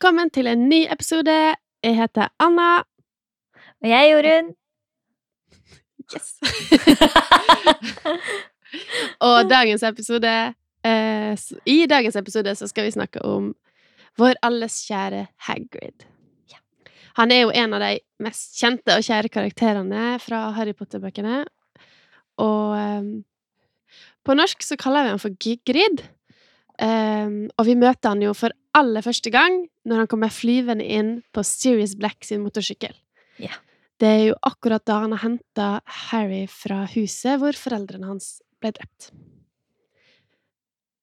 Velkommen til en ny episode. Jeg heter Anna. Og jeg er Jorunn. Yes. Og dagens episode eh, I dagens episode så skal vi snakke om vår alles kjære Hagrid. Han er jo en av de mest kjente og kjære karakterene fra Harry Potter-bøkene. Og eh, på norsk så kaller vi han for Gygrid. Eh, og vi møter han jo for aller første gang når han kommer flyvende inn på Sirius Black sin motorsykkel. Yeah. Det er jo akkurat da han har henta Harry fra huset hvor foreldrene hans ble drept.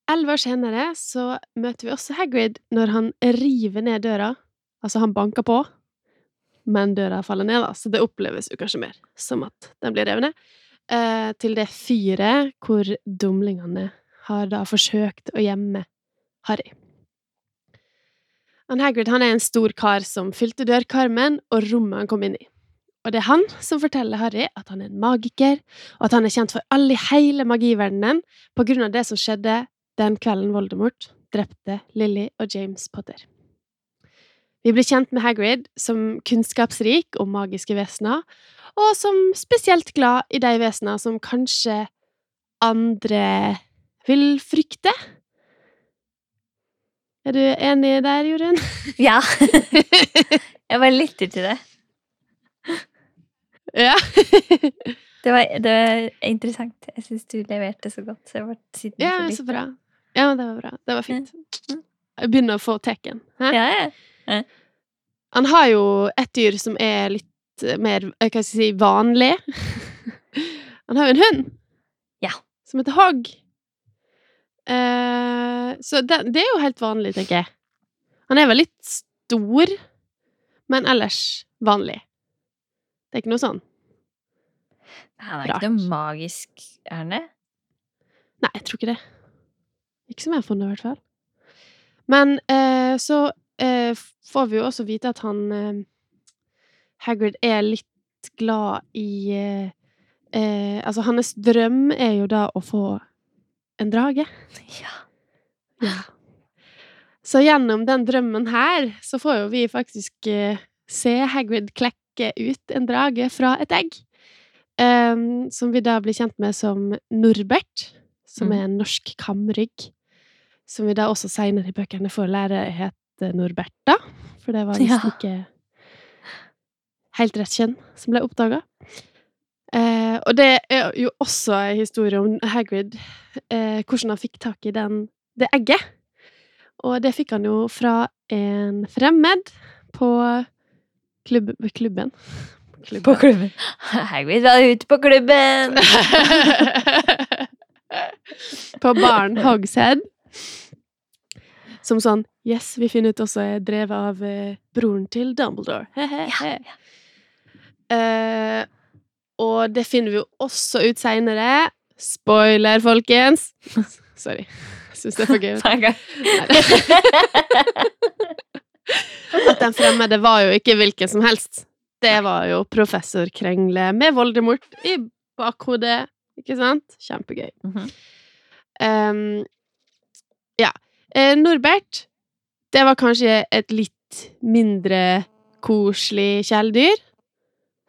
Elleve år senere så møter vi også Hagrid når han river ned døra. Altså, han banker på, men døra faller ned, da, så det oppleves jo kanskje mer som at den blir revet ned. Uh, til det fyret hvor dumlingene har da forsøkt å gjemme Harry. Han Hagrid han er en stor kar som fylte dørkarmen og rommet han kom inn i. Og det er han som forteller Harry at han er en magiker, og at han er kjent for alle i hele magiverdenen på grunn av det som skjedde den kvelden Voldemort drepte Lily og James Potter. Vi blir kjent med Hagrid som kunnskapsrik om magiske vesener, og som spesielt glad i de vesener som kanskje andre vil frykte. Er du enig der, Jorunn? Ja. jeg bare lytter til det. ja. Det var, det var interessant. Jeg syns du leverte så godt. Så Ja, så bra. Ja, det var bra. Det var fint. Jeg begynner å få teken. Ja, ja. Han har jo et dyr som er litt mer eh, hva skal jeg si, vanlig. Han har jo en hund. Ja. Som heter Hogg. Eh, så det, det er jo helt vanlig, tenker jeg. Han er vel litt stor, men ellers vanlig. Det er ikke noe sånn. Han er ikke noe magisk, er han det? Nei, jeg tror ikke det. Ikke som jeg har funnet, i hvert fall. Men eh, så eh, får vi jo også vite at han Hagrid er litt glad i Altså, hans drøm er jo da å få en drage. Ja. Ja. Så gjennom den drømmen her, så får jo vi faktisk eh, se Hagrid klekke ut en drage fra et egg. Um, som vi da blir kjent med som Norbert, som Mm. er en norsk kamrygg. Som vi da også seinere i bøkene får lære heter Norberta, for det var visst Ja. ikke helt rett kjønn som ble oppdaga. Eh, og det er jo også en historie om Hagrid, eh, hvordan han fikk tak i den, det egget. Og det fikk han jo fra en fremmed på klubb, klubben. På klubben. Hagrid var ute på klubben! på baren Hogshead. Som sånn Yes, vi finner ut også er drevet av eh, broren til Dumbledore. Ja, Eh, og det finner vi jo også ut seinere. Spoiler, folkens! Sorry. Jeg syns det er for gøy. At den fremmede var jo ikke hvilken som helst. Det var jo professor Krengle med Voldemort i bakhodet. Ikke sant? Kjempegøy. Mm -hmm. um, ja. Eh, Norbert, det var kanskje et litt mindre koselig kjæledyr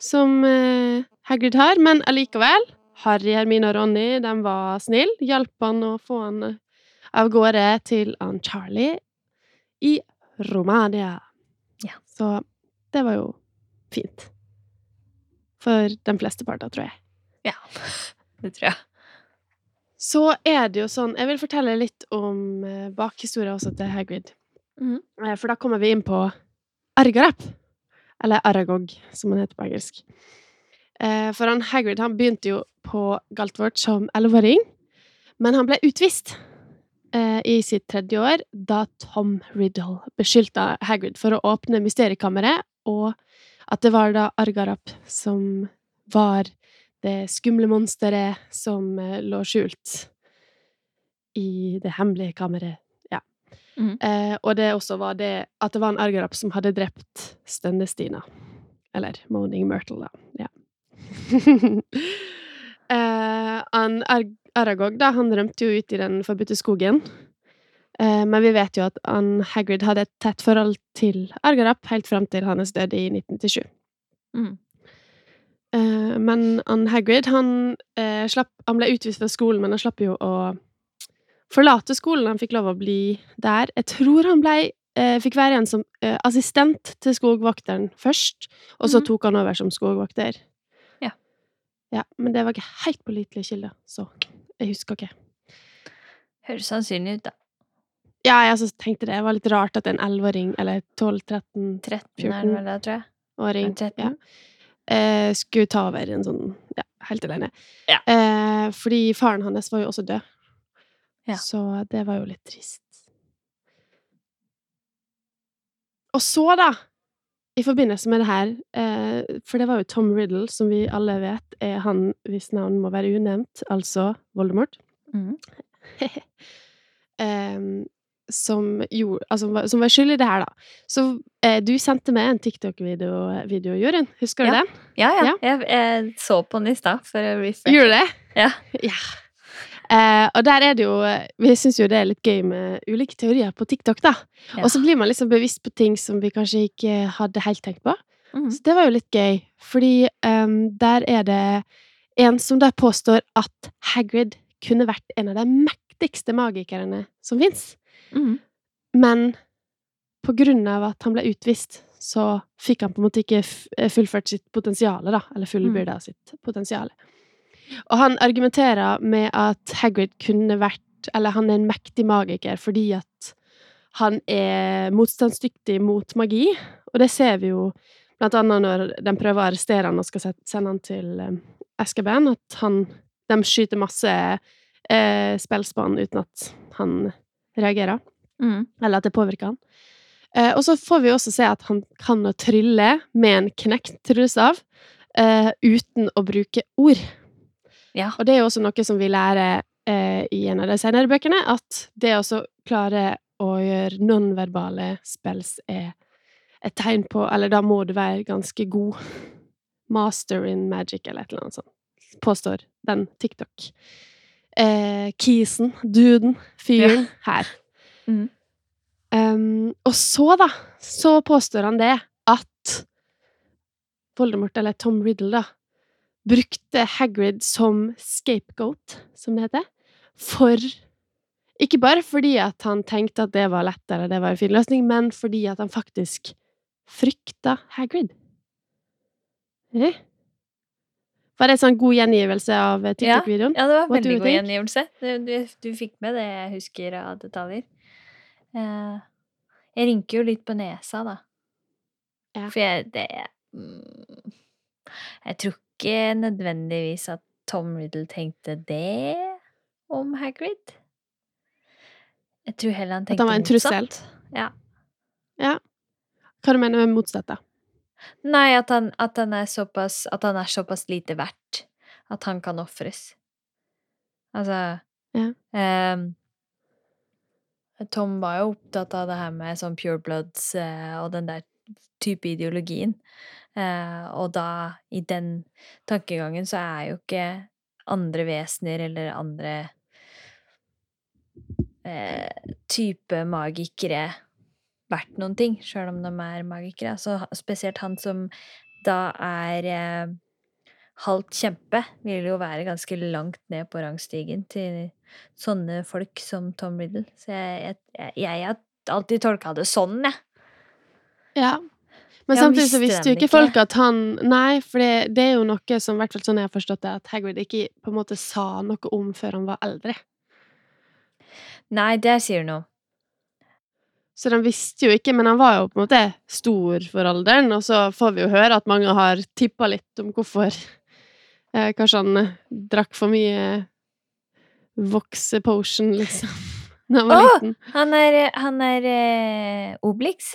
som eh, Hagrid har, men allikevel. Harry, Hermine og Ronny, de var snille. Hjalp han å få han eh, av gårde til han Charlie i Romania. Ja. Så det var jo fint. For de fleste parter, tror jeg. Ja, det tror jeg. Så er det jo sånn Jeg vil fortelle litt om eh, bakhistoria også til Hagrid. Eh, For da kommer vi inn på Argarap. Eller Aragog, som han heter på engelsk. Eh, For han Hagrid han begynte jo på Galtvort som elleveåring, men han ble utvist eh, i sitt tredje år da Tom Riddle beskyldte Hagrid for å åpne mysteriekammeret, og at det var da Argarap som var det skumle monsteret som eh, lå skjult i det hemmelige kammeret. Ja. Mhm. Eh, og det også var det at det var en argarap som hadde drept Stønnestina. Eller Moaning Myrtle, da. Ja. eh, han Aragog, da, han rømte jo ut i den forbudte skogen. Eh, men vi vet jo at han Hagrid hadde et tett forhold til Argarap helt fram til hans død i 1997. Mm. Eh, men han Hagrid, han, eh, slapp, han ble utvist fra skolen, men han slapp jo å forlate skolen. Han fikk lov å bli der. Jeg tror han ble, eh, fikk være igjen som eh, assistent til skogvokteren først, og så Mhm. tok han over som skogvokter. Ja. Men det var ikke helt pålitelige kilder, så jeg husker ikke. Høres sannsynlig ut, da. Ja, jeg altså tenkte det. Det var litt rart at en 11-åring, eller 12-13-åring 13 er 14. det vel det, tror jeg. Er det 13? ja, eh, skulle ta over en sånn Ja, helt alene. Ja. Eh, fordi faren hans var jo også død. Ja. Så det var jo litt trist. Og så, da, i forbindelse med det her eh, For det var jo Tom Riddle, som vi alle vet er han hvis navn må være unevnt, altså Voldemort. Mm. Som, gjorde, altså, som var skyld i det her, da. Så eh, du sendte meg en TikTok-video, video, Jørund. Husker du Ja. den? Ja, ja. Ja. Jeg, jeg så på den i stad for å refresh. Gjorde du det? Ja. Ja. Eh, og der er det jo Vi syns jo det er litt gøy med ulike teorier på TikTok, da. Ja. Og så blir man liksom bevisst på ting som vi kanskje ikke hadde helt tenkt på. Mhm. Så det var jo litt gøy, fordi um, der er det en som der påstår at Hagrid kunne vært en av de mektigste magikerne som fins. Mhm. Men på grunn av at han ble utvist, så fikk han på en måte ikke fullført sitt potensial, da. Eller fullbyrda sitt potensial. Og han argumenterer med at Hagrid kunne vært Eller han er en mektig magiker fordi at han er motstandsdyktig mot magi. Og det ser vi jo blant annet når de prøver å arrestere han og skal sende han til um, Azkaban, at han De skyter masse eh, spillspann uten at han reagerer. mm. Eller at det påvirker han. Eh, og så får vi også se at han kan å trylle med en knekt tryllestav eh, uten å bruke ord. Ja. Og det er jo også noe som vi lærer eh, i en av de senere bøkene, at det å klare å gjøre nonverbale spells er et tegn på Eller da må du være ganske god master in magic, eller et eller annet sånt, påstår den TikTok. Eh, kisen, duden, fyren her. Mm. Um, og så, da, så påstår han det at Voldemort, eller Tom Riddle, da, brukte Hagrid som scapegoat, som det heter, for Ikke bare fordi at han tenkte at det var lett, eller det var en fin løsning, men fordi at han faktisk frykta Hagrid. Eh? Var det en sånn god gjengivelse av eh, TikTok-videoen? Ja, det var veldig god think? gjengivelse. Du, du, du fikk med det jeg husker av detaljer. Eh, jeg rynker jo litt på nesa, da. Ja. For jeg det mm, Jeg tror ikke nødvendigvis at Tom Riddle tenkte det om Hagrid. Jeg tror heller han tenkte At han var en trussel? motsatt. Ja. Ja. Hva du mener med motsatt, da? Nei, at han, at, han er såpass, at han er såpass lite verdt at han kan ofres. Altså Ja. um, Tom var jo opptatt av det her med sånn pure bloods eh, og den der type ideologien. Eh, og da, i den tankegangen, så er jo ikke andre vesener eller andre eh, type magikere verdt noen ting, sjøl om de er magikere. Så spesielt han som da er eh, halvt kjempe, vil jo være ganske langt ned på rangstigen til sånne folk som Tom Riddle. Så jeg, jeg, jeg har alltid tolka det sånn, jeg. Ja. Men Ja, samtidig så visste jo ikke ikke? folk at han Nei, for det, det er jo noe som, i hvert fall sånn jeg har forstått det, at Hagrid ikke på en måte sa noe om før han var eldre. Nei, det sier du nå. Så de visste jo ikke, men han var jo på en måte stor for alderen, og så får vi jo høre at mange har tippa litt om hvorfor eh, Kanskje han eh, drakk for mye Voksepotion liksom, da han var oh, liten. Han er, han er eh, Obelix.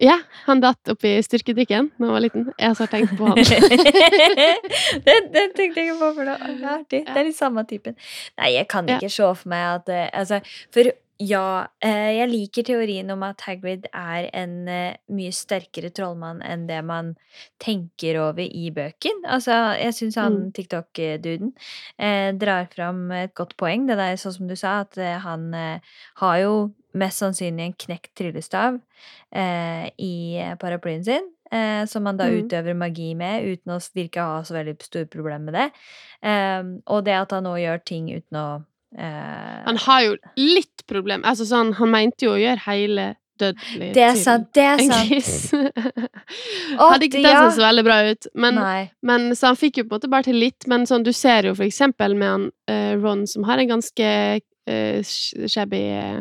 Ja, han datt oppi styrkedrikken da han var liten. Jeg har tenkt på han. den, den, tenkte jeg ikke på, for det er artig. Det er litt samme typen. Nei, jeg kan Ja. ikke se for meg at eh, Altså, for Ja, eh, jeg liker teorien om at Hagrid er en eh, mye sterkere trollmann enn det man tenker over i bøken. Altså, jeg syns han Mm. TikTok-duden drar fram et godt poeng. Det der, sånn som du sa, at han har jo mest sannsynlig en knekt tryllestav eh, i paraplyen sin. Eh, som han da Mm. utøver magi med, uten å virke å ha så veldig store problemer med det. Eh, og det at han nå gjør ting uten å eh, Han har jo litt problem. Altså sånn, han mente jo å gjøre hele dødelig Det er sant, det er en sant. gris. Hadde ikke det ja. sett så veldig bra ut. Men, men så han fikk jo på en måte bare til litt. Men sånn, du ser jo for eksempel med han eh, Ron, som har en ganske uh, shabby eh,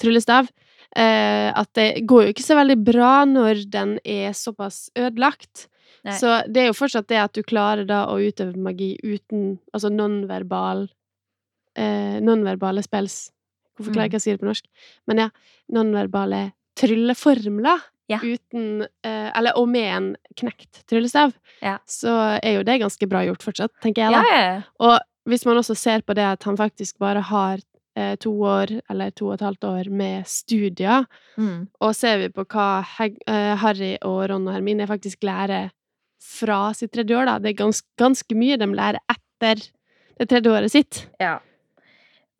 tryllestav, eh, at det går jo ikke så veldig bra når den er såpass ødelagt. Nei. Så det er jo fortsatt det at du klarer da å utøve magi uten Altså nonverbal eh, Nonverbale spells. Hvorfor klarer jeg ikke å si det på norsk? Men ja, nonverbale trylleformler Ja. uten eh, Eller og med en knekt tryllestav. Ja. Så er jo det ganske bra gjort fortsatt, tenker jeg da. ja, ja. Og hvis man også ser på det at han faktisk bare har to år, eller to og et halvt år med studier, Mm. og ser vi på hva eh, Harry og Ron og Hermine faktisk lærer fra sitt tredje år, da Det er gans ganske mye de lærer etter det tredje året sitt. ja.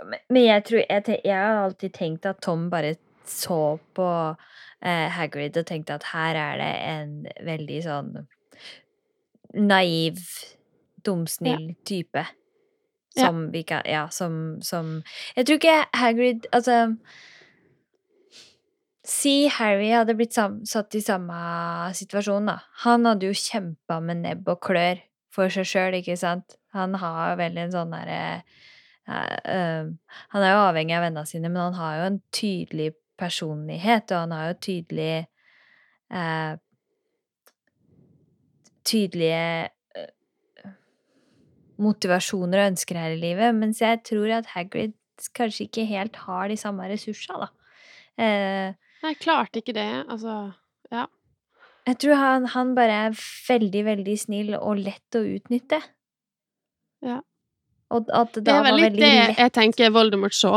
Men, men jeg tror jeg, jeg har alltid tenkt at Tom bare så på eh, Hagrid og tenkte at her er det en veldig sånn naiv, dumsnill type. Ja. Som vi kan Ja, som, som Jeg tror ikke Hagrid Altså Si Harry hadde blitt satt i samme situasjon, da. Han hadde jo kjempa med nebb og klør for seg sjøl, ikke sant? Han har veldig en sånn derre uh, eh, Han er jo avhengig av vennene sine, men han har jo en tydelig personlighet, og han har jo tydelig uh, Tydelige eh, motivasjoner og ønsker her i livet, mens jeg tror at Hagrid kanskje ikke helt har de samme ressursene, da. Eh, Nei, klart ikke det. Altså Ja. jeg tror han, han bare er veldig, veldig snill og lett å utnytte. Ja. Og at det er vel litt det lett jeg tenker Voldemort så.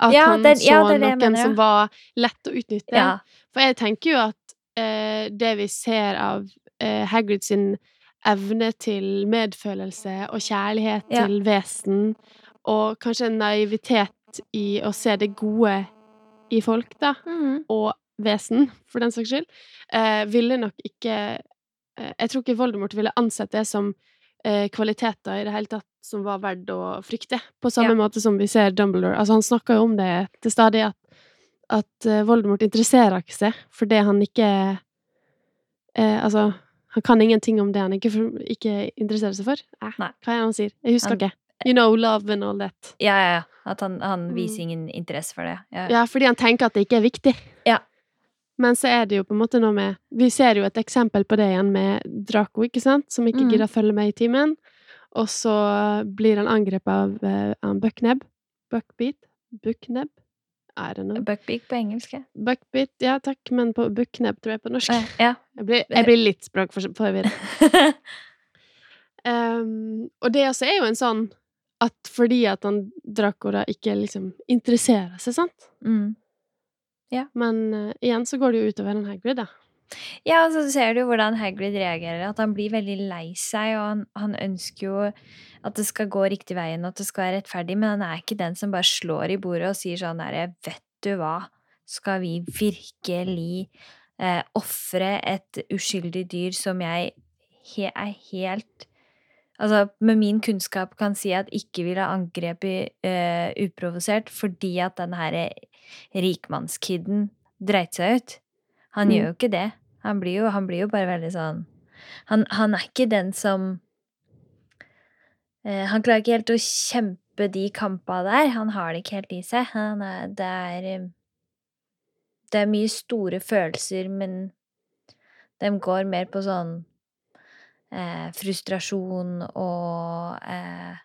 At Ja, han det- så ja, det det noen mener, som var lett å utnytte. Ja. For jeg tenker jo at eh, det vi ser av eh, Hagrid sin evne til medfølelse og kjærlighet Ja. til vesen, og kanskje en naivitet i å se det gode i folk, da, mm. og vesen, for den saks skyld, eh, ville nok ikke eh, Jeg tror ikke Voldemort ville ansett det som eh, kvaliteter i det hele tatt som var verdt å frykte. På samme Ja. måte som vi ser Dumbledore. Altså, han snakker jo om det til stadig, at, at eh, Voldemort interesserer ikke seg for det han ikke eh, Altså, han kan ingenting om det han ikke, ikke interesserer seg for. Eh, hva er det han sier? Jeg husker Han- ikke. You know, love and all that. Ja, ja, ja. At han, han Mm. viser ingen interesse for det. Ja. Ja, fordi han tenker at det ikke er viktig. Ja. Men så er det jo på en måte noe med Vi ser jo et eksempel på det igjen med Draco, ikke sant? Som ikke mm. gidder å følge med i timen. Og så blir han angrepet av uh, Buckneb. Buckbeat? Buckneb? I don't know. Buckbeak på engelsk. ja. Buckbeat, ja takk, men på Buckneb tror jeg på norsk. Eh, Ja. Jeg blir, jeg blir litt språkforvirret. Um, og det også er jo en sånn at fordi at han Draco da ikke liksom interesserer seg, sant? mm. Men uh, igjen så går det jo utover en Hagrid, da. Ja, og så ser du hvordan Hagrid reagerer. At han blir veldig lei seg, og han, han ønsker jo at det skal gå riktig veien, og at det skal være rettferdig, men han er ikke den som bare slår i bordet og sier sånn derre Vet du hva, skal vi virkelig eh, ofre et uskyldig dyr som jeg he er helt Altså, med min kunnskap kan si at ikke ville angrepet eh, uprovosert fordi at den herre rikmannskiden dreit seg ut. Han Mm. gjør jo ikke det. Han blir jo, han blir jo bare veldig sånn han, han er ikke den som eh, Han klarer ikke helt å kjempe de kampa der. Han har det ikke helt i seg. Han er, det er eh, Det er mye store følelser, men de går mer på sånn eh, frustrasjon og eh,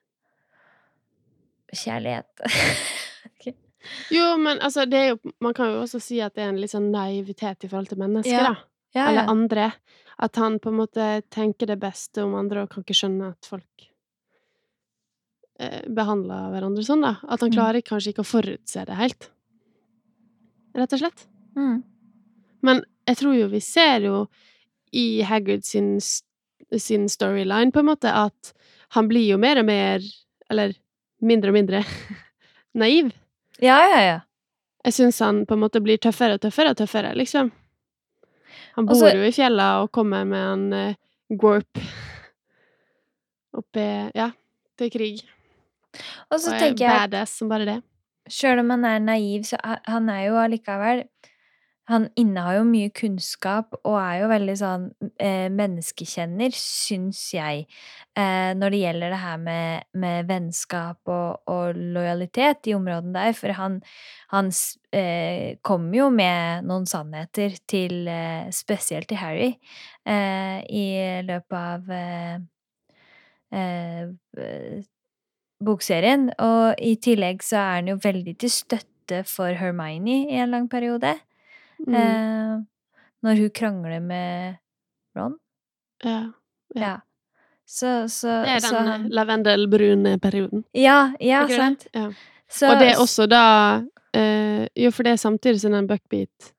kjærlighet. Jo, men altså, det er jo Man kan jo også si at det er en litt sånn naivitet i forhold til mennesker, Ja. da. Ja, Eller andre. At han på en måte tenker det beste om andre og kan ikke skjønne at folk eh, behandler hverandre sånn, da. At han Mm. klarer kanskje ikke å forutse det helt. rett og slett. Mm. Men jeg tror jo vi ser jo i Haggard sin, sin storyline, på en måte, at han blir jo mer og mer Eller mindre og mindre naiv. Ja, ja, ja. Jeg syns han på en måte blir tøffere og tøffere og tøffere, liksom. Han bor Også, jo i fjella og kommer med en uh, gorp oppi Ja, til krig. Og så Og er tenker jeg badass som bare det. Sjøl om han er naiv, så han er jo allikevel Han innehar jo mye kunnskap og er jo veldig sånn eh, menneskekjenner, syns jeg, eh, når det gjelder det her med, med vennskap og, og lojalitet i områdene der. For han, han eh, kommer jo med noen sannheter til eh, Spesielt til Harry eh, i løpet av eh, bokserien. Og i tillegg så er han jo veldig til støtte for Hermione i en lang periode. Mm. Eh, når hun krangler med Ron. ja. Ja. Ja. Så, så, Det er den han lavendelbrune perioden. Ja, ja, sant. Ja. Så, og det er også da eh, Jo, for det er samtidig som den Buckbeat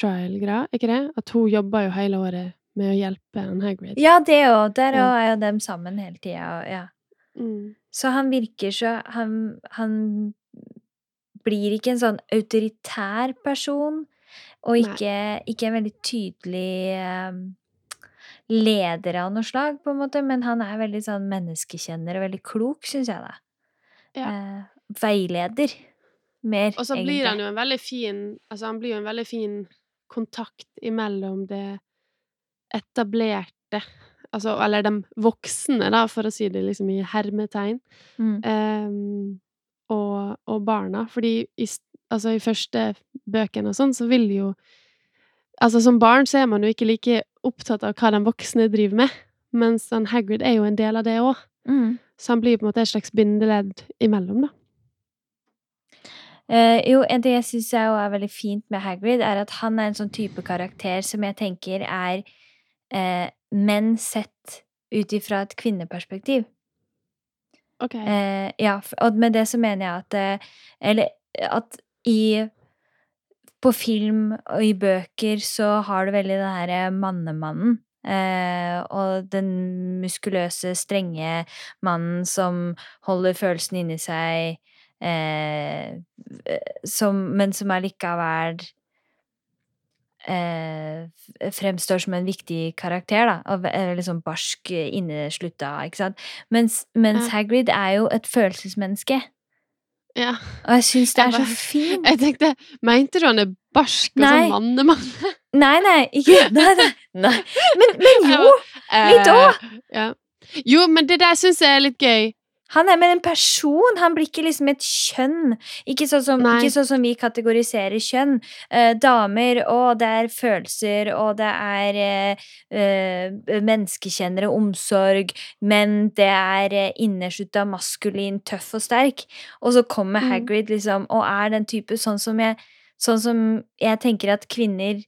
trial-greia, ikke det? At hun jobber jo hele året med å hjelpe en Hagrid. Ja, det òg. Der òg er jo dem sammen hele tida. Ja. Mm. Så han virker så han, han blir ikke en sånn autoritær person, og ikke, ikke en veldig tydelig um, leder av noe slag, på en måte, men han er veldig sånn menneskekjenner og veldig klok, syns jeg, da. Ja. Uh, veileder. Mer, Og så egentlig. blir han jo en veldig fin Altså, han blir jo en veldig fin kontakt imellom det etablerte Altså, eller de voksne, da, for å si det liksom i hermetegn, Mm. um, og, og barna. Fordi i, altså, i første bøkene og sånn, så vil jo Altså, som barn så er man jo ikke like opptatt av hva de voksne driver med, mens han Hagrid er jo en del av det òg. Mm. Så han blir på en måte et slags bindeledd imellom, da. Eh, jo, en ting jeg syns er, er veldig fint med Hagrid, er at han er en sånn type karakter som jeg tenker er eh, menn sett ut ifra et kvinneperspektiv. Ok. Eh, ja, og med det så mener jeg at eh, Eller at i På film og i bøker så har du veldig den herre mannemannen. Eh, og den muskuløse, strenge mannen som holder følelsen inni seg, eh, som, men som allikevel eh, fremstår som en viktig karakter, da. Og ve- er liksom barsk, eh, inneslutta, ikke sant. Mens, mens Hagrid er jo et følelsesmenneske. Ja. Og jeg syns det er så fint. Jeg tenkte, mente du han er barsk og sånn mannemann? Nei, nei, ikke Nei, nei. nei. Men, men jo! Litt Eh, òg. Ja. Jo, men det der syns jeg er litt gøy. Han er med en person, han blir ikke liksom et kjønn. Ikke sånn som, ikke sånn som vi kategoriserer kjønn. Eh, damer, og det er følelser, og det er eh, eh, menneskekjennere, omsorg. Men det er eh, innerslutta maskulin, tøff og sterk. Og så kommer Mm. Hagrid liksom, og er den type sånn som jeg, sånn som jeg tenker at kvinner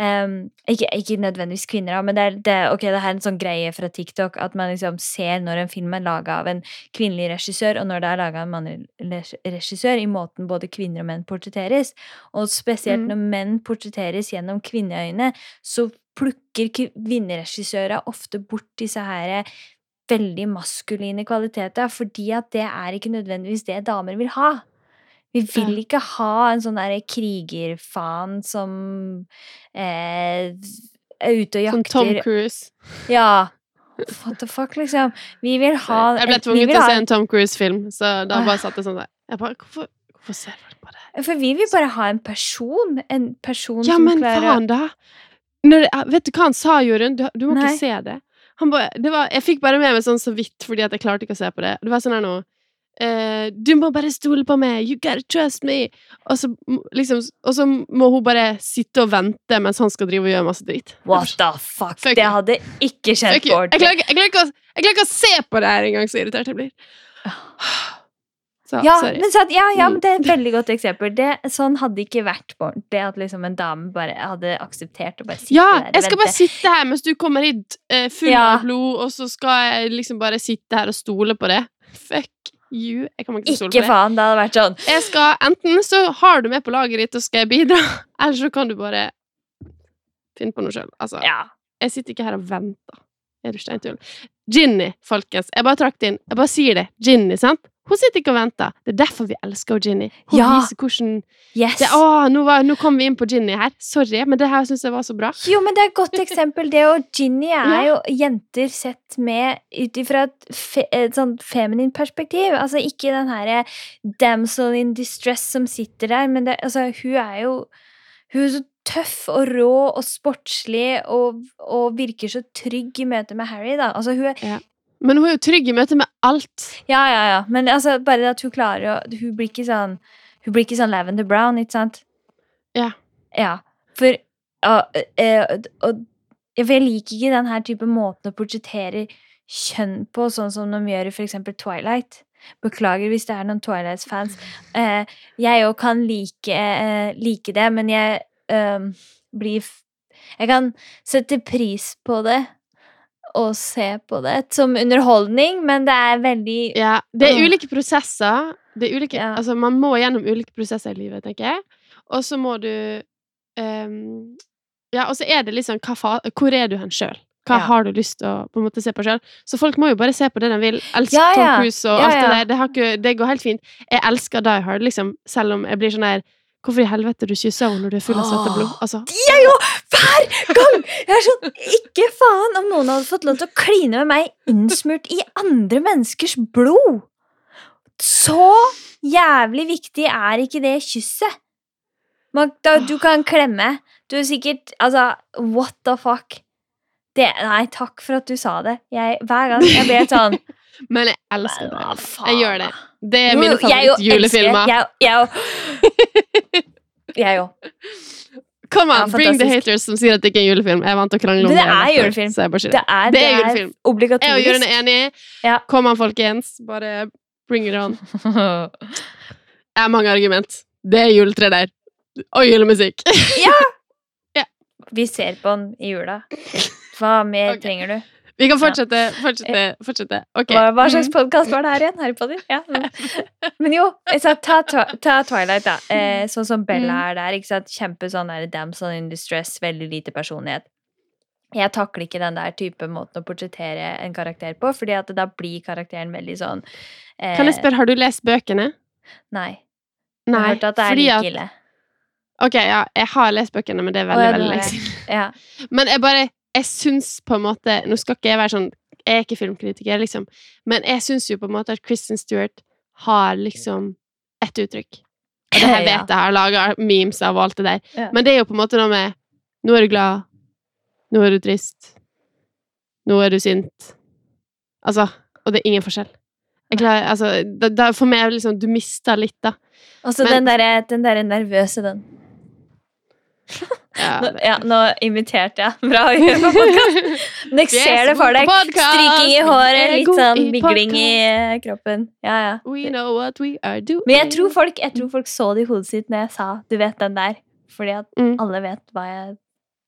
Ehm, ikke, ikke nødvendigvis kvinner, men det er, det, okay, det er en sånn greie fra TikTok at man liksom ser når en film er laga av en kvinnelig regissør, og når det er laga av en mannlig regissør, i måten både kvinner og menn portretteres. Og spesielt Mm. når menn portretteres gjennom kvinneøyne, så plukker kvinneregissører ofte bort disse her veldig maskuline kvaliteter, fordi at det er ikke nødvendigvis det damer vil ha. Vi vil ikke ha en sånn derre krigerfan som eh, er ute og jakter Som Tom Cruise. Ja. What the fuck, liksom. Vi vil ha jeg ble tvunget til å se en Tom Cruise-film, så da bare satt det sånn der. Jeg bare, hvorfor, hvorfor ser folk på det? For vi vil bare ha en person. En person Ja, som men klarer faen, da! Det- vet du hva han sa, Jorunn? Du, du må Nei. ikke se det. Han bare, det var, jeg fikk bare med meg sånn så vidt, fordi at jeg klarte ikke å se på det. Det var sånn her nå eh, Du må bare stole på meg! You gotta trust me! Og så, liksom, og så må hun bare sitte og vente mens han skal drive og gjøre masse dritt. What the fuck? Fuck det hadde ikke skjedd på Jeg klarer, ikke, jeg, klarer ikke å, ikke å se på det her engang, så irritert jeg blir. Så, Ja, sorry. men, sant, ja, ja, Mm. men det er et veldig godt eksempel. Det, sånn hadde ikke vært på ordentlig. At liksom en dame bare hadde akseptert å bare sitte Ja, der og jeg skal bare sitte her mens du kommer hit uh, full Ja. av blod, og så skal jeg liksom bare sitte her og stole på det. Fuck you. Jeg kommer ikke til å stole på Ikke faen, det hadde vært sånn. Jeg skal, enten så har du med på laget ditt og skal jeg bidra, eller så kan du bare finne på noe sjøl. Altså, Ja. jeg sitter ikke her og venter. Er du steintull? Ginny, folkens. Jeg bare trakk det inn. Jeg bare sier det. Ginny, sant? Hun sitter ikke og venter. Det er derfor vi elsker Ginny. Hun Ja. viser hvordan Yes. det, Å, nå, var, nå kom vi inn på Ginny her. Sorry, men det her syns jeg var så bra. Jo, men det er et godt eksempel, det. Og Ginny er Ja. jo jenter sett med ut ifra et, fe, et sånn feminint perspektiv. Altså ikke den herre damsel in distress som sitter der, men det, altså, hun er jo Hun er så tøff og rå og sportslig og, og virker så trygg i møte med Harry, da. Altså, hun er Men hun er jo trygg i møte med alt. Ja, ja, ja. Men altså, bare at hun klarer å Hun blir ikke sånn Hun blir ikke sånn Lavender Brown, ikke sant? Ja. Ja. For og, eh, og, for jeg liker ikke den her type måten å portrettere kjønn på, sånn som de gjør i for eksempel Twilight. Beklager hvis det er noen Twilight-fans. Eh, jeg òg kan like, eh, like det, men jeg eh, blir Jeg kan sette pris på det og se på det som underholdning, men det er veldig Ja, det er ulike prosesser. Det er ulike, Ja. altså, man må gjennom ulike prosesser i livet, tenker jeg. Og så må du um, Ja, og så er det liksom hva Hvor er du hen sjøl? Hva Ja. har du lyst til å på en måte se på sjøl? Så folk må jo bare se på det de vil. Elsk Ja, Tom. Cruise og alt det der. Det, har ikke, det går helt fint. Jeg elsker Die Hard, liksom, selv om jeg blir sånn her Hvorfor i helvete du kysser henne når du er full av svetteblod? blod? De er jo! Hver gang! Jeg er sånn Ikke faen om noen hadde fått lov til å kline med meg innsmurt i andre menneskers blod! Så jævlig viktig er ikke det kysset. Magda, du kan klemme. Du er sikkert Altså, what the fuck? Det, nei, takk for at du sa det. Jeg, hver gang jeg blir sånn men jeg elsker det. Jeg gjør det. Det er mine favorittjulefilmer. Jeg jeg. Jeg òg. Come on, Ja, bring the haters som sier at det ikke er julefilm. Jeg vant å krangle om Det det. er neste julefilm. Det er, Det er julefilm. Jeg og obligatorisk. Jørgen er enig. Ja. Kom an, folkens. Bare bring it on. Jeg har mange argument. Det er juletre der. Og julemusikk. Vi ser på den i jula. Hva mer okay. trenger du? Vi kan fortsette, fortsette, fortsette. Okay. Hva, hva slags Mhm. podkast var det her igjen? Harry Potter? Ja. Men jo, sa, ta, ta Twilight, da. Eh, sånn som Bella Mm. er der. ikke sant? Kjempe sånn der damsel in distress, veldig lite personlighet. Jeg takler ikke den der type måten å portrettere en karakter på, fordi at da blir karakteren veldig sånn eh, Kan jeg spørre, har du lest bøkene? Nei. Jeg har Nei. hørt at det er like at ille. Ok, ja, jeg har lest bøkene, men det er veldig, ja, veldig lenge siden. Ja. Men jeg bare Jeg syns på en måte Nå skal ikke jeg være sånn Jeg er ikke filmkritiker, liksom, men jeg syns jo på en måte at Kristen Stewart har liksom ett uttrykk. Og det her vet jeg, jeg har laga memes av og alt det der. Ja. Men det er jo på en måte noe med Nå er du glad. Nå er du trist. Nå er du sint. Altså Og det er ingen forskjell. Jeg klarer, altså, da, da, for meg er det liksom Du mister litt, da. Og så Men- den derre der nervøse, den. Ja, Nå, ja, nå imiterte jeg. Bra å gjøre på podkast. Men jeg er ser det for deg. Stryking i håret, litt sånn bigling i eh, kroppen. Ja, ja. We know what we are doing. Men jeg tror, folk, jeg tror folk så det i hodet sitt når jeg sa 'du vet den der'. Fordi at Mm. alle vet hva jeg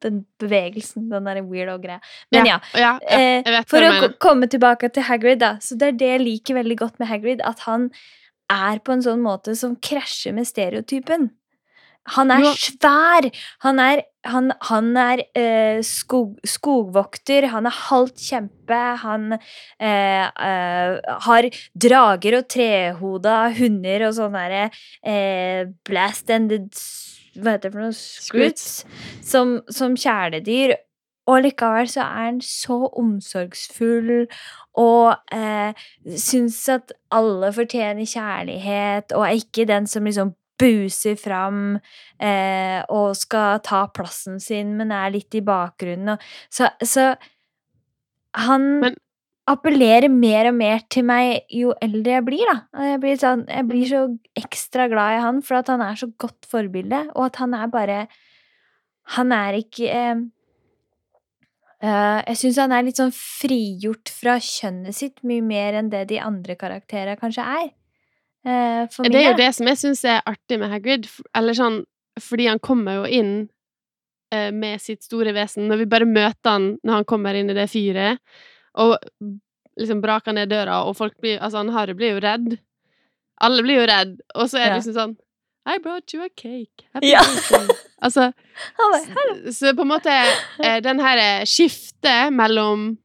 Den bevegelsen, den der weirdo-greia. Men ja. ja, ja, eh, For å komme tilbake til Hagrid, da. Så det er det jeg liker veldig godt med Hagrid. At han er på en sånn måte som krasjer med stereotypen. Han er svær! Han er, han, han er eh, skog, skogvokter, han er halvt kjempe, han eh, eh, har drager og trehoda hunder og sånne derre eh, blast-ended s- Hva heter det for noe? Scroots. Som, som kjæledyr. Og likevel så er han så omsorgsfull og eh, syns at alle fortjener kjærlighet, og er ikke den som liksom buser fram eh, og skal ta plassen sin, men er litt i bakgrunnen. Og, så, så han Men- appellerer mer og mer til meg jo eldre jeg blir, da. Jeg blir, sånn, jeg blir så ekstra glad i han, for at han er så godt forbilde, og at han er bare Han er ikke eh, Uh, Jeg syns han er litt sånn frigjort fra kjønnet sitt mye mer enn det de andre karakterene kanskje er. Eh, for Det er jo det som jeg syns er artig med Hagrid, eller sånn fordi han kommer jo inn eh, med sitt store vesen. Når vi bare møter han når han kommer inn i det fyret, og liksom braker ned døra, og folk blir Altså, han Harry blir jo redd. Alle blir jo redd, og så er det liksom sånn I brought you a cake. Happy Ja. birthday. Altså, så, så på en måte eh, den her skiftet mellom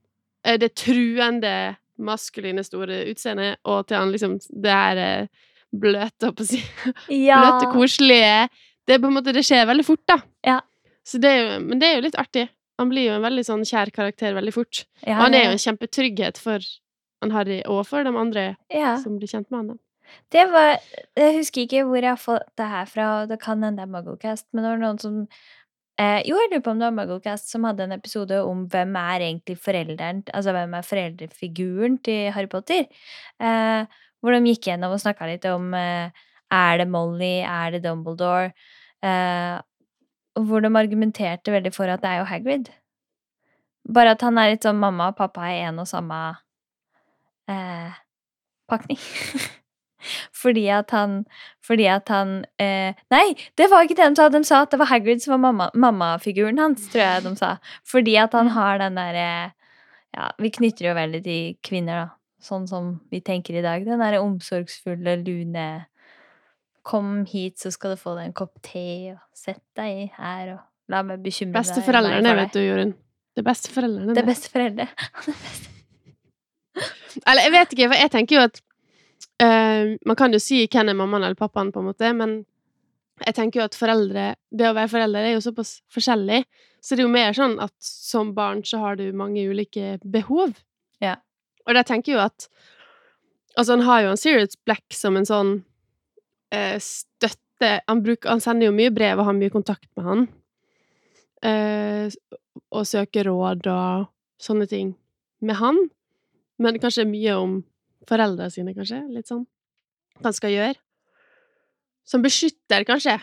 eh, det truende, maskuline, store utseende, og til han liksom det her eh, bløte, holdt på å si ja. bløte, koselige Det er på en måte, det skjer veldig fort, da. Ja. Så det jo, men det er jo litt artig. Han blir jo en veldig sånn kjær karakter veldig fort. Ja, Og han er jo en kjempetrygghet for han Harry og for de andre som blir kjent med han. da. Det var Jeg husker ikke hvor jeg har fått det her fra, det kan hende det er Mugglecast, men det var noen som eh, Jo, jeg lurer på om det var Mugglecast som hadde en episode om hvem er egentlig forelderen Altså hvem er foreldrefiguren til Harry Potter? Eh, hvor de gikk gjennom og snakka litt om eh, Er det Molly? Er det Dumbledore? Eh, hvor de argumenterte veldig for at det er jo Hagrid. Bare at han er litt sånn mamma og pappa er en og samme eh, pakning. Fordi at han Fordi at han eh, Nei, det var ikke det de sa. De sa at det var Hagrid som var mamma, mammafiguren hans, tror jeg de sa. Fordi at han har den derre Ja, vi knytter jo veldig til kvinner, da. Sånn som vi tenker i dag. Den derre omsorgsfulle, lune Kom hit, så skal du få deg en kopp te, og sett deg her, og la meg bekymre deg Besteforeldrene, meg for vet du, Jorunn. Det beste foreldrene. Det beste best. Eller jeg vet ikke, for jeg tenker jo at eh, Man kan jo si hvem er mammaen eller pappaen, på en måte, men jeg tenker jo at foreldre Det å være foreldre er jo såpass forskjellig, så det er jo mer sånn at som barn så har du mange ulike behov. Ja. Og jeg tenker jo at Altså, han har jo en Serious Black som en sånn uh, støtte han, bruker, han sender jo mye brev og har mye kontakt med han. Uh, og søker råd og sånne ting med han. Men kanskje mye om foreldrene sine, kanskje. Litt sånn. Hva han skal gjøre. Som beskytter, kanskje.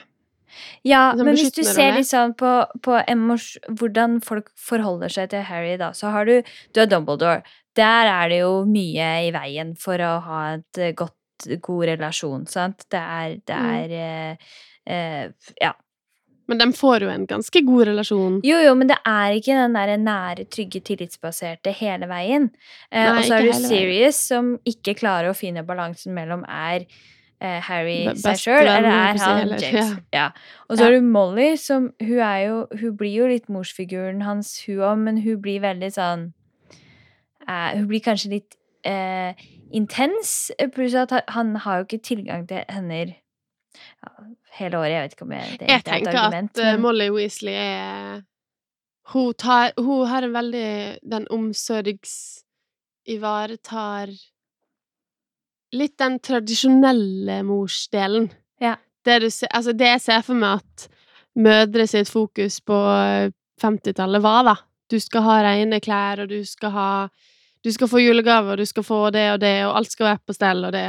Ja, som men hvis du ser litt sånn på, på emos, hvordan folk forholder seg til Harry, da, så har du Du er Dumbledore. Der er det jo mye i veien for å ha et godt, god relasjon, sant? Det er, det Mm. er eh, eh, Ja. Men de får jo en ganske god relasjon. Jo, jo, men det er ikke den der nære, trygge, tillitsbaserte hele veien. Eh, og så er du Serious, som ikke klarer å finne balansen mellom er eh, Harry Be- seg sjøl, eller er han heller, James? ja. Ja. Og så Ja. er du Molly, som hun er jo Hun blir jo litt morsfiguren hans, hun òg, men hun blir veldig sånn eh, Hun blir kanskje litt eh, intens, pluss at han- har jo ikke tilgang til henne ja, hele året. Jeg vet ikke om jeg, det Jeg er et tenker argument, at eh, men Molly Weasley er hun, tar, hun har en veldig Den omsorgs... Ivaretar Litt den tradisjonelle morsdelen. Ja. Det, du altså det jeg ser for meg at mødre sitt fokus på eh, 50-tallet var, da. Du skal ha rene klær, og du skal ha Du skal få julegaver, og du skal få det og det, og alt skal være på stell, og det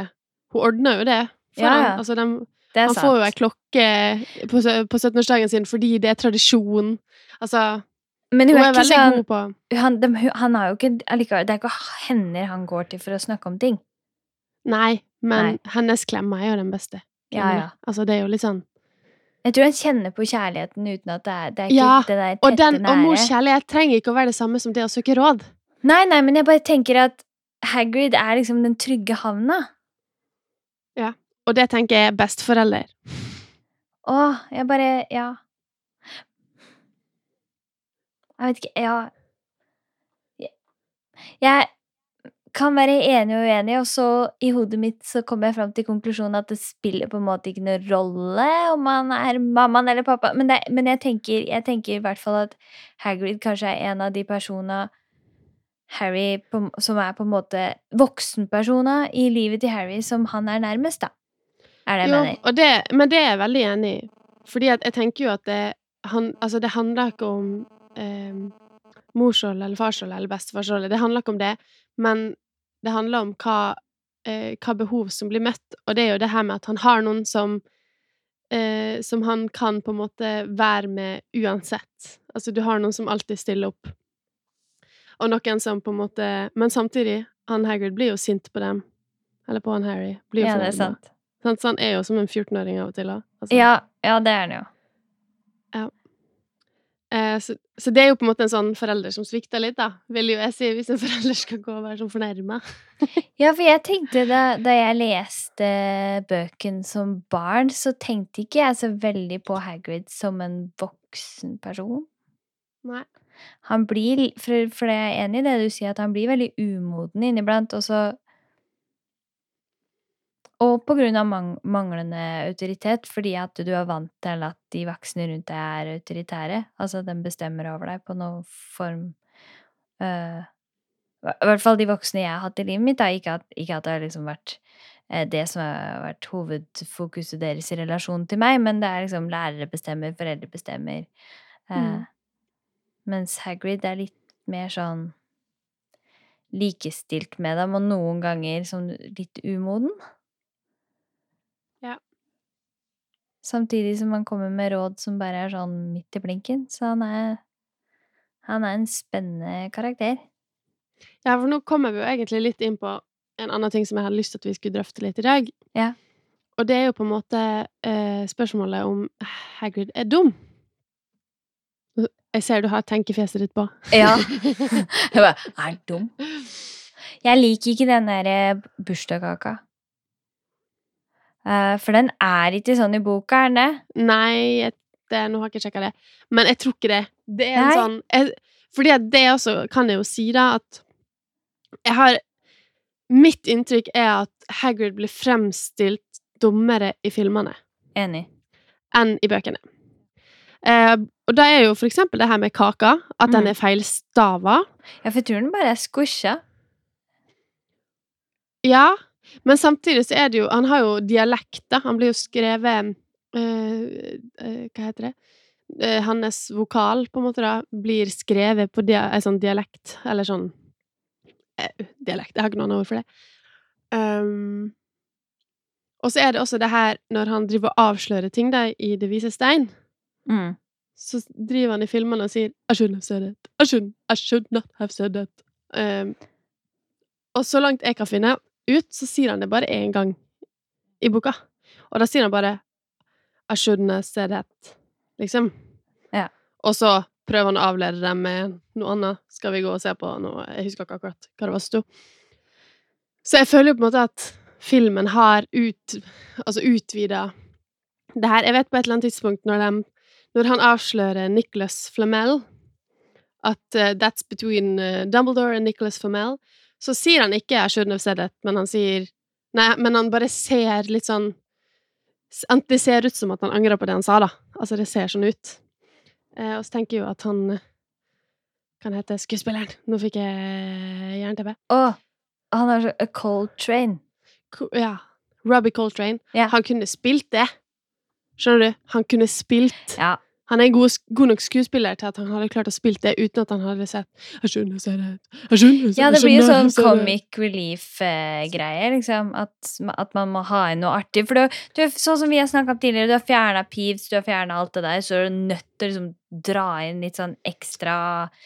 Hun ordner jo det. For Ja, ja. Altså, dem- det er han sant. får jo ei klokke på, på 17-årsdagen sin fordi det er tradisjon. Altså, Men hun hun er, ikke sånn god på han, de, han har jo ikke allikevel Det er ikke hender han går til for å snakke om ting. Nei, men Nei. hennes klemme er jo den beste. Ja, ja. Altså, det er jo litt sånn Jeg tror han kjenner på kjærligheten uten at det er, det er Ja, det der Og, den, nære. og mors kjærlighet trenger ikke å være det samme som det å søke råd. Nei, nei, men jeg bare tenker at Hagrid er liksom den trygge havna. Og det tenker jeg er besteforelder. Å, jeg bare Ja. Jeg vet ikke Ja. Jeg- kan være enig og uenig, og så i hodet mitt så kommer jeg fram til konklusjonen at det spiller på en måte ikke noen rolle om man er mammaen eller pappa, men, det, men jeg, tenker, jeg tenker i hvert fall at Hagrid kanskje er en av de personene Harry på, som er på en måte voksenpersoner i livet til Harry som han er nærmest, da. Er det jeg Jo, mener. det, men det er jeg veldig enig i. Fordi jeg tenker jo at det, han, altså det handler ikke om eh, morsrolle eller farsrolle eller bestefarsrolle. Det handler ikke om det, men det handler om hva, eh, hva behov som blir møtt. Og det er jo det her med at han har noen som eh, som han kan på en måte være med uansett. Altså, du har noen som alltid stiller opp. Og noen som på en måte Men samtidig, han Hagrid blir jo sint på dem. Eller på han Harry. Blir jo Ja, det er sant. Så han er jo som en 14-åring av og til òg. Altså, Ja, ja, det er han jo. Eh, så, så det er jo på en måte en sånn forelder som svikter litt, da, vil jo jeg si, hvis en forelder skal gå og være sånn fornærma. Ja, for jeg tenkte da, da jeg leste bøken som barn, så tenkte ikke jeg så veldig på Hagrid som en voksen person. Nei. Han blir, for, for jeg er enig i det du sier, at han blir veldig umoden inniblant, og så Og på grunn av mang manglende autoritet, fordi at du er vant til at de voksne rundt deg er autoritære. Altså, de bestemmer over deg på noen form uh, I hvert fall de voksne jeg har hatt i livet mitt, da. Ikke at, ikke at det har liksom vært uh, det som har vært hovedfokuset deres i relasjon til meg, men det er liksom lærere bestemmer, foreldre bestemmer. Uh, Mm. Mens Hagrid er litt mer sånn likestilt med dem, og noen ganger som litt umoden. Ja. Samtidig som han kommer med råd som bare er sånn midt i blinken. Så han er Han er en spennende karakter. Ja, for nå kommer vi jo egentlig litt inn på en annen ting som jeg hadde lyst til at vi skulle drøfte litt i dag. Ja. Og det er jo på en måte eh, spørsmålet om Hagrid er dum. Jeg ser du har tenkefjeset ditt på. Ja. Jeg bare Er han dum? Jeg liker ikke den der bursdagskaka. Eh, for den er ikke sånn i boka, er den det? Nei, jeg, det, nå har jeg ikke sjekka det. Men jeg tror ikke det. Det er en Nei. sånn jeg, Fordi det også kan jeg jo si, da, at jeg har Mitt inntrykk er at Hagrid blir fremstilt dummere i filmene Enig. enn i bøkene. Eh, og da er jo for eksempel det her med kaka, at den Mm. er feilstava. Ja, for jeg tror den bare er squisha. Ja, men samtidig så er det jo Han har jo dialekt, da. Han blir jo skrevet øh, øh, Hva heter det? Eh, hans vokal, på en måte, da, blir skrevet på dia en sånn dialekt, eller sånn eh, Dialekt, jeg har ikke noe annet ord for det. Um, og så er det også det her når han driver og avslører ting da, i Det vise stein, Mm. så driver han i filmene og sier I shouldn't have said it. I, shouldn't, I should not have said it. Um, og så langt jeg kan finne ut, så sier han det bare én gang i boka. Og da sier han bare I shouldn't have said that, liksom. Ja. Og så prøver han å avlede det med noe annet. Skal vi gå og se på noe Jeg husker ikke akkurat hva det var som sto. Så jeg føler jo på en måte at filmen har ut, altså utvida det her. Jeg vet på et eller annet tidspunkt når, de, når han avslører Nicholas Flamel, at uh, that's between uh, Dumbledore and Nicholas Flamel, så sier han ikke 'I shouldn't have said it', men han sier Nei, men han bare ser litt sånn Det ser ut som at han angrer på det han sa, da. Altså, det ser sånn ut. Eh, og så tenker jeg jo at han eh, Kan hete skuespilleren. Nå fikk jeg jernteppe. Å, han har så A Cold Train. Co- Ja. Robbie Coltrane. Yeah. Han kunne spilt det. Skjønner du? Han kunne spilt Ja. Han er en god, god nok skuespiller til at han hadde klart å spille det uten at han hadde sett Jeg skjønner, ser det Jeg skjønner, Ja, det blir jo sånn comic relief-greie, liksom. At, at man må ha inn noe artig. For du, du, sånn som vi har snakka om tidligere, du har fjerna Peeves, du har fjerna alt det der, så er du nødt til å liksom dra inn litt sånn ekstra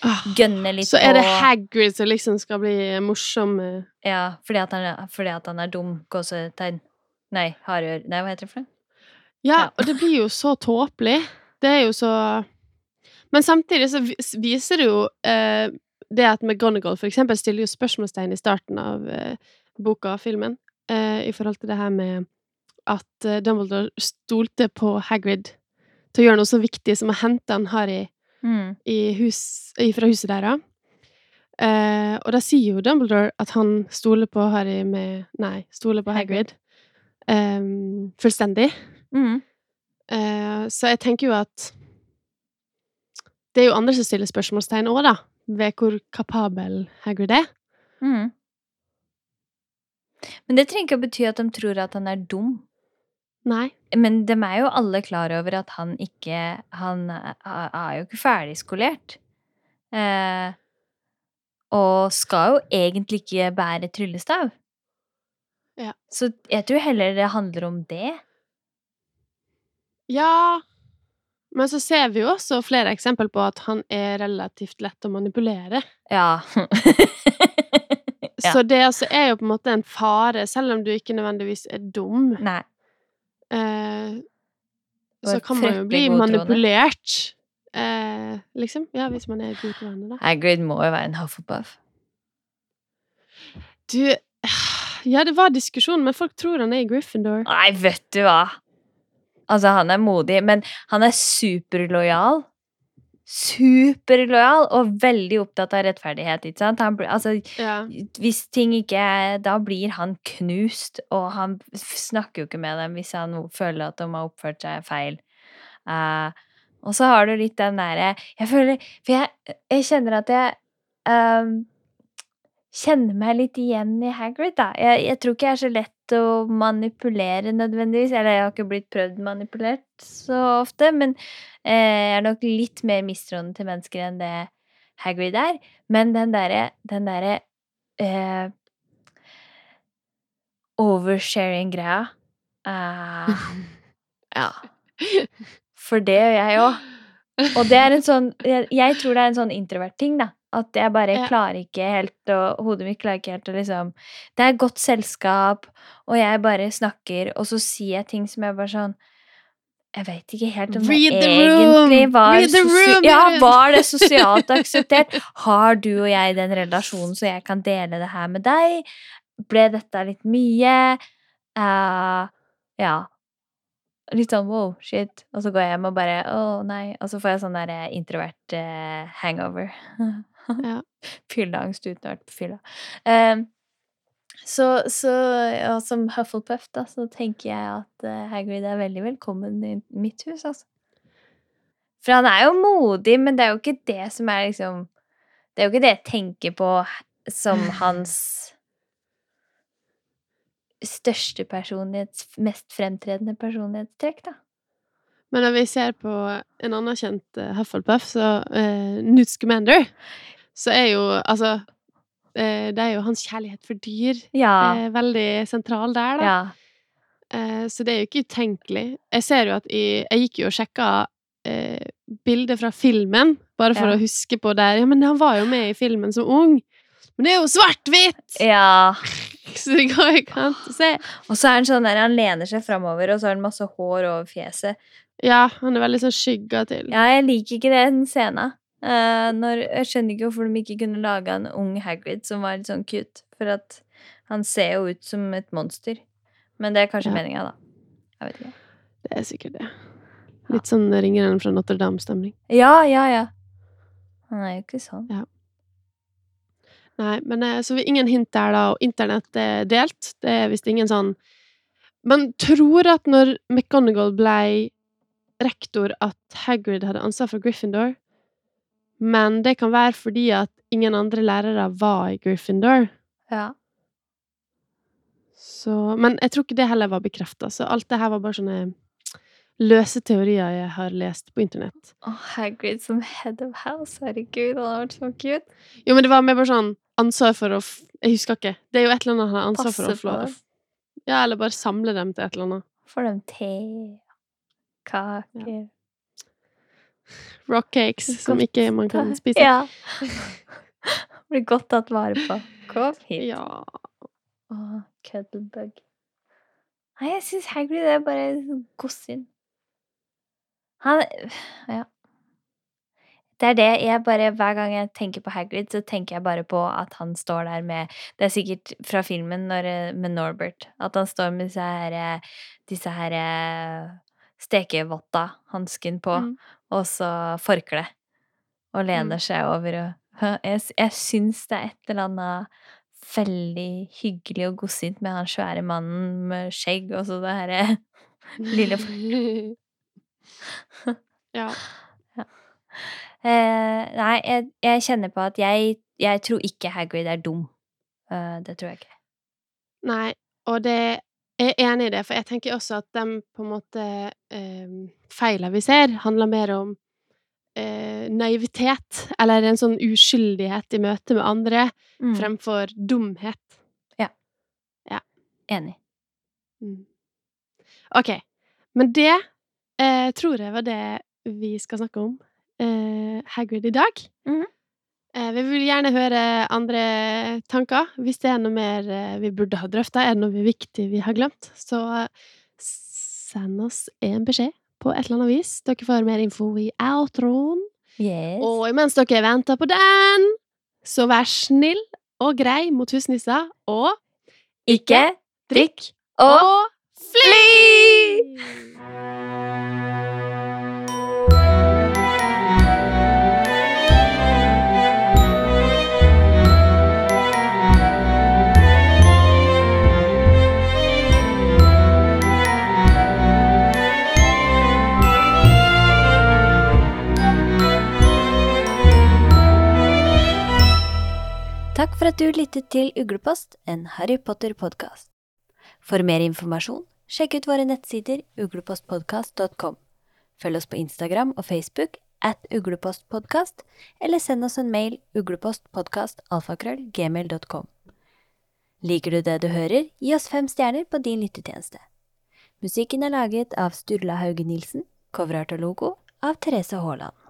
Ah, Gønne litt Så er det Hagrid som liksom skal bli morsom. eh. Ja, fordi at han fordi at han er dum. Gåsetegn. Nei, hardør Nei, hva heter det for noe? Ja, Ja. og det blir jo så tåpelig. Det er jo så Men samtidig så viser det jo eh, det at McGonagall for eksempel stiller jo spørsmålstegn i starten av eh, boka og filmen eh, i forhold til det her med at eh, Dumbledore stolte på Hagrid til å gjøre noe så viktig som å hente han Harry Mm. i hus, i- fra huset deres. Eh, og da sier jo Dumbledore at han stoler på Harry med Nei, stoler på Hagrid. Eh, fullstendig. Mm. Eh, så jeg tenker jo at det er jo andre som stiller spørsmålstegn òg, da, ved hvor kapabel Hagrid er. Mm. Men det trenger ikke å bety at de tror at han er dum. Nei. Men de er jo alle klar over at han ikke Han er, jo ikke ferdigskolert. Eh, og skal jo egentlig ikke bære tryllestav. Ja. Så jeg tror heller det handler om det. Ja Men så ser vi jo også flere eksempel på at han er relativt lett å manipulere. Ja. Ja. Så det altså er jo på en måte en fare, selv om du ikke nødvendigvis er dum. Nei. Eh, så kan man jo bli manipulert Eh, liksom. Ja, hvis man er gode venner, da. Hagrid må jo være en Hufflepuff. Du Ja, det var diskusjon, men folk tror han er i Gryffindor. Nei, vet du hva? Altså, han er modig, men han er superlojal. Superlojal og veldig opptatt av rettferdighet, ikke sant? Han, altså, Ja. hvis ting ikke Da blir han knust, og han snakker jo ikke med dem hvis han føler at de har oppført seg feil. Uh, og så har du litt den derre Jeg føler For jeg, jeg kjenner at jeg um, kjenner meg litt igjen i Hagrid, da. Jeg, jeg tror ikke jeg er så lett å manipulere nødvendigvis. Eller jeg har ikke blitt prøvd manipulert så ofte, men eh, jeg er nok litt mer mistroende til mennesker enn det Hagrid er. Men den derre Den derre eh, oversharing-greia eh, Ja. For det gjør jeg òg. Og det er en sånn jeg, jeg tror det er en sånn introvert-ting, da. At jeg bare Ja. klarer ikke helt og Hodet mitt klarer ikke helt å liksom Det er godt selskap, og jeg bare snakker, og så sier jeg ting som jeg bare sånn Jeg vet ikke helt om Read det egentlig var room, Ja, var det sosialt akseptert? Har du og jeg den relasjonen, så jeg kan dele det her med deg? Ble dette litt mye? Uh, ja. Litt sånn wow, shit. Og så går jeg hjem og bare å nei. Og så får jeg sånn der eh, introvert uh, hangover. Ja. Fylleangst uten å ha vært på fylla. Um, så, så ja, som Hufflepuff, da, så tenker jeg at uh, Hagrid er veldig velkommen i mitt hus, altså. For han er jo modig, men det er jo ikke det som er liksom Det er jo ikke det jeg tenker på som hans største personlighets... Mest fremtredende personlighetstrekk, da. Men når vi ser på en anerkjent uh, Hufflepuff, så uh, Newt Scamander, så er jo altså uh, Det er jo hans kjærlighet for dyr Ja. eh, veldig sentral der, da. ja. Eh, så det er jo ikke utenkelig. Jeg ser jo at i Jeg gikk jo og sjekka eh, bilder fra filmen, bare for Ja. å huske på der Ja, men han var jo med i filmen som ung! Men det er jo svart-hvitt! ja. Så det går ikke an å se. Og så er han sånn der, han lener seg framover, og så har han masse hår over fjeset. Ja, han er veldig sånn skygga til. Ja, jeg liker ikke det, den scenen. Uh, når, jeg skjønner ikke hvorfor de ikke kunne lage en ung Hagrid som var litt sånn cute. For at han ser jo ut som et monster. Men det er kanskje Ja. meninga, da. Jeg vet ikke. Det er sikkert det. Litt sånn ringeren fra Notre-Dame-stemning. Ja, ja, ja. Han er jo ikke sånn. Nei, men eh, så ingen hint der, da, og internett er delt. Det er visst ingen sånn Man tror at når McGonagall ble rektor, at Hagrid hadde ansvar for Gryffindor, men det kan være fordi at ingen andre lærere var i Gryffindor. Ja. Så, men jeg tror ikke det heller var bekrefta, så alt det her var bare sånne løse teorier jeg har lest på internett. Oh, Hagrid som head of house, herregud, han har vært så cute. Jo, men det var mer bare sånn ansvar for å f Jeg husker ikke. Det er jo et eller annet han har ansvar for å Passe få. Ja, eller bare samle dem til et eller annet. Får dem te, kaker Rock cakes som ikke man kan spise. Ja. Blir godt tatt vare på. Kom hit. Ja. Åh, cuddlebug. Nei, jeg syns Hagrid er bare godsinn. Han Ja. Det er det jeg bare Hver gang jeg tenker på Hagrid, så tenker jeg bare på at han står der med Det er sikkert fra filmen når, med Norbert. At han står med disse her Disse her stekevotta, hansken på, Mm. og så forkle. Og lener Mm. seg over og Jeg, jeg syns det er et eller annet veldig hyggelig og godsint med han svære mannen med skjegg og så det herre lille ja. eh, Nei, jeg, jeg kjenner på at jeg, jeg tror ikke Hagrid er dum. Eh, det tror jeg ikke. Nei, og det jeg er enig i det, for jeg tenker også at de på en måte eh, feilene vi ser, handler mer om eh, naivitet, eller en sånn uskyldighet i møte med andre, Mm. fremfor dumhet. Ja, Enig. Mm. OK. Men det eh, tror jeg var det vi skal snakke om eh, Hagrid i dag. Mhm. eh, vi vil gjerne høre andre tanker. Hvis det er noe mer eh, vi burde ha drøfta, er det noe viktig vi har glemt, så send oss en beskjed på et eller annet vis. Dere får mer info i outroen. Yes. Og imens dere venter på den, så vær snill og grei mot husnisser, og ikke drikk og og fly! Takk for at du lyttet til Uglepost, en Harry Potter-podkast. For mer informasjon, sjekk ut våre nettsider uglepostpodkast.com. Følg oss på Instagram og Facebook at uglepostpodkast, eller send oss en mail uglepostpodkastalfakrøllgmail.com. Liker du det du hører, gi oss fem stjerner på din lyttetjeneste. Musikken er laget av Sturla Hauge Nilsen, coverart og logo av Therese Haaland.